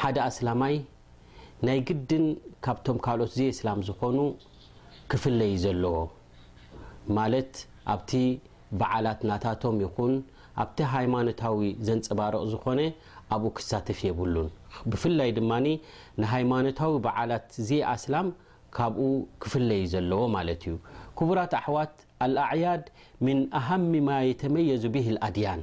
ሓደ ኣስላማይ ናይ ግድን ካብቶም ካልኦት ዘይእስላም ዝኾኑ ክፍለ እዩ ዘለዎ። ማለት ኣብቲ በዓላት ናታቶም ይኹን ኣብቲ ሃይማኖታዊ ዘንጸባርቕ ዝኾነ ኣብኡ ክሳተፍ የብሉን። ብፍላይ ድማ ንሃይማኖታዊ በዓላት ዘይኣስላም ካብኡ ክፍለ እዩ ዘለዎ ማለት እዩ። ክቡራት ኣሕዋት ኣልኣዕያድ ምን ኣሃሚ ማ የተመየዙ ብሂ ኣልኣድያን።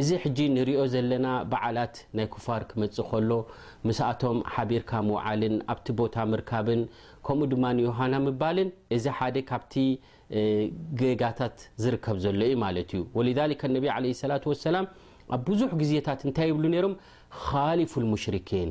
እዚ ሕጂ ንሪኦ ዘለና በዓላት ናይ ኩፋር ክመጽእ ከሎ ምስኣቶም ሓቢርካ ምውዓልን ኣብቲ ቦታ ምርካብን ከምኡ ድማ ዮሃና ምባልን እዚ ሓደ ካብቲ ጌጋታት ዝርከብ ዘሎ እዩ ማለት እዩ ወሊዛሊከ ነቢ ዓለይሂ ሰላቱ ወሰላም ኣብ ብዙሕ ግዜታት እንታይ ይብሉ ነይሮም ኻሊፉል ሙሽሪኪን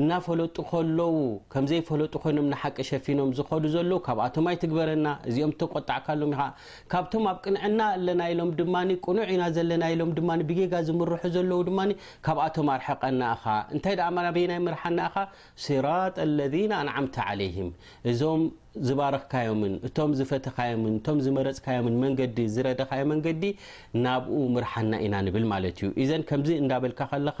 እናፈለጡ ከለዉ ከምዘይፈለጡ ኮይኖም ንሓቂ ሸፊኖም ዝኸዱ ዘለዉ ካብኣቶም ኣይትግበረና እዚኦም ተቆጣዕካሎም ኢኻ ካብቶም ኣብ ቅንዕና ኣለና ኢሎም ድማ ቅኑዕ ኢና ዘለና ኢሎም ድማ ብጌጋ ዝምርሑ ዘለዉ ድማ ካብኣቶም ኣርሕቀና እኻ እንታይ ደኣ ኣበየናይ ምርሓና እኻ ሲራጠ ለዚነ ኣንዓምተ ዓለይህም እዞም ዝባረኽካዮምን እቶም ዝፈተኻዮምን እቶም ዝመረፅካዮምን መንገዲ ዝረደኻዮ መንገዲ ናብኡ ምርሓና ኢና ንብል ማለት እዩ ኢዘን ከምዚ እንዳበልካ ከለኻ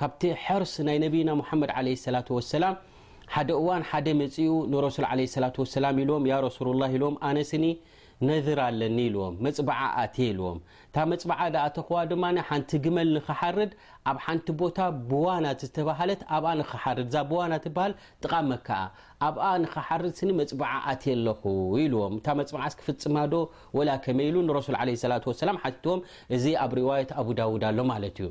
ካብቲ ሕርስ ናይ ነብይና ሙሓመድ ዓለይሂ ሰላቱ ወሰላም ሓደ እዋን ሓደ መጺኡ ንረሱል ዓለይሂ ሰላቱ ወሰላም ኢልዎም ያ ረሱሉላህ ኢልዎም ኣነ ስኒ ነዝር ኣለኒ ኢልዎም መጽብዓ ኣትየ ኢልዎም እታ መጽብዓ ድኣተኹዋ ድማ ሓንቲ ግመል ንኽሓርድ ኣብ ሓንቲ ቦታ ብዋና ዝተባሃለት ኣብኣ ንኽሓርድ እዛ ብዋና ትበሃል ጥቓ መካኣ ኣብኣ ንኽሓርድ ስኒ መጽብዓ ኣትየ ኣለኹ ኢልዎም እታ መጽብዓስ ክፍጽማዶ ወላ ከመይ ኢሉ ንረሱል ዓለይሂ ሰላቱ ወሰላም ሓቲትዎም እዚ ኣብ ሪዋየት ኣቡ ዳውድ ኣሎ ማለት እዩ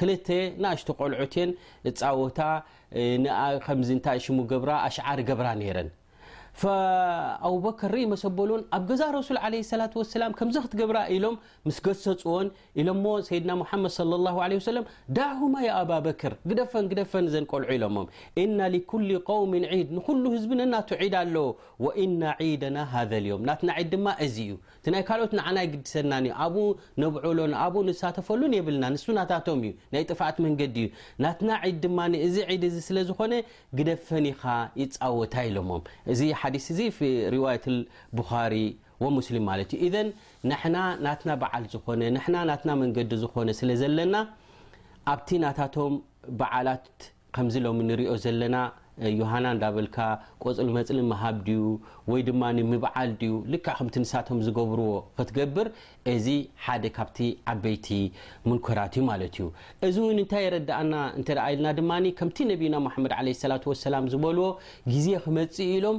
ክልተ ናእሽቱ ቆልዑት እየን ዝጻወታ ንኣ ከምዚ እንታይ ሽሙ ገብራ ኣሽዓር ይገብራ ነይረን ፈኣቡበከር ርእይ መሰበሉን ኣብ ገዛ ረሱል ዓለይ ሰላት ወሰላም ከምዚ ክትገብራ ኢሎም ምስ ገሰጽዎን ኢሎሞ ሰይድና ሙሓመድ ስለ ላሁ ለ ወሰለም ዳዕሁማ የኣባበክር ግደፈን ግደፈን ዘን ቆልዑ ኢሎሞም እና ሊኩሊ ቆውምን ዒድ ንዅሉ ህዝቢ ነናቱ ዒድ ኣለዎ ወኢና ዒደና ሃዘልዮም ናትና ዒድ ድማ እዚ እዩ እቲ ናይ ካልኦት ንዓና ኣይግድሰናን እዩ ኣብኡ ነብዕሎን ኣብኡ ንሳተፈሉን የብልናን እሱ ናታቶም እዩ ናይ ጥፍኣት መንገዲ እዩ ናትና ዒድ ድማ እዚ ዒድ እዚ ስለ ዝኾነ ግደፍ ፈኒኻ ይጻወታ ኢሎሞም እዚ ሓዲስ እዚ ፊ ሪዋየት ልቡኻሪ ወሙስሊም ማለት እዩ ኢዘን ንሕና ናትና በዓል ዝኾነ ንሕና ናትና መንገዲ ዝኾነ ስለ ዘለና ኣብቲ ናታቶም በዓላት ከምዚ ሎሚ ንሪኦ ዘለና ዮሃና እንዳበልካ ቆጽሊ መጽሊ ምሃብ ድዩ ወይ ድማ ምብዓል ድዩ ልክዕ ከምቲ ንሳቶም ዝገብርዎ ክትገብር እዚ ሓደ ካብቲ ዓበይቲ ሙንከራት እዩ ማለት እዩ እዚ እውን እንታይ የረድኣና እንተ ኢልና ድማ ከምቲ ነቢዩና ሙሓመድ ዓለይሂ ሰላቱ ወሰላም ዝበልዎ ግዜ ክመጽእ ኢሎም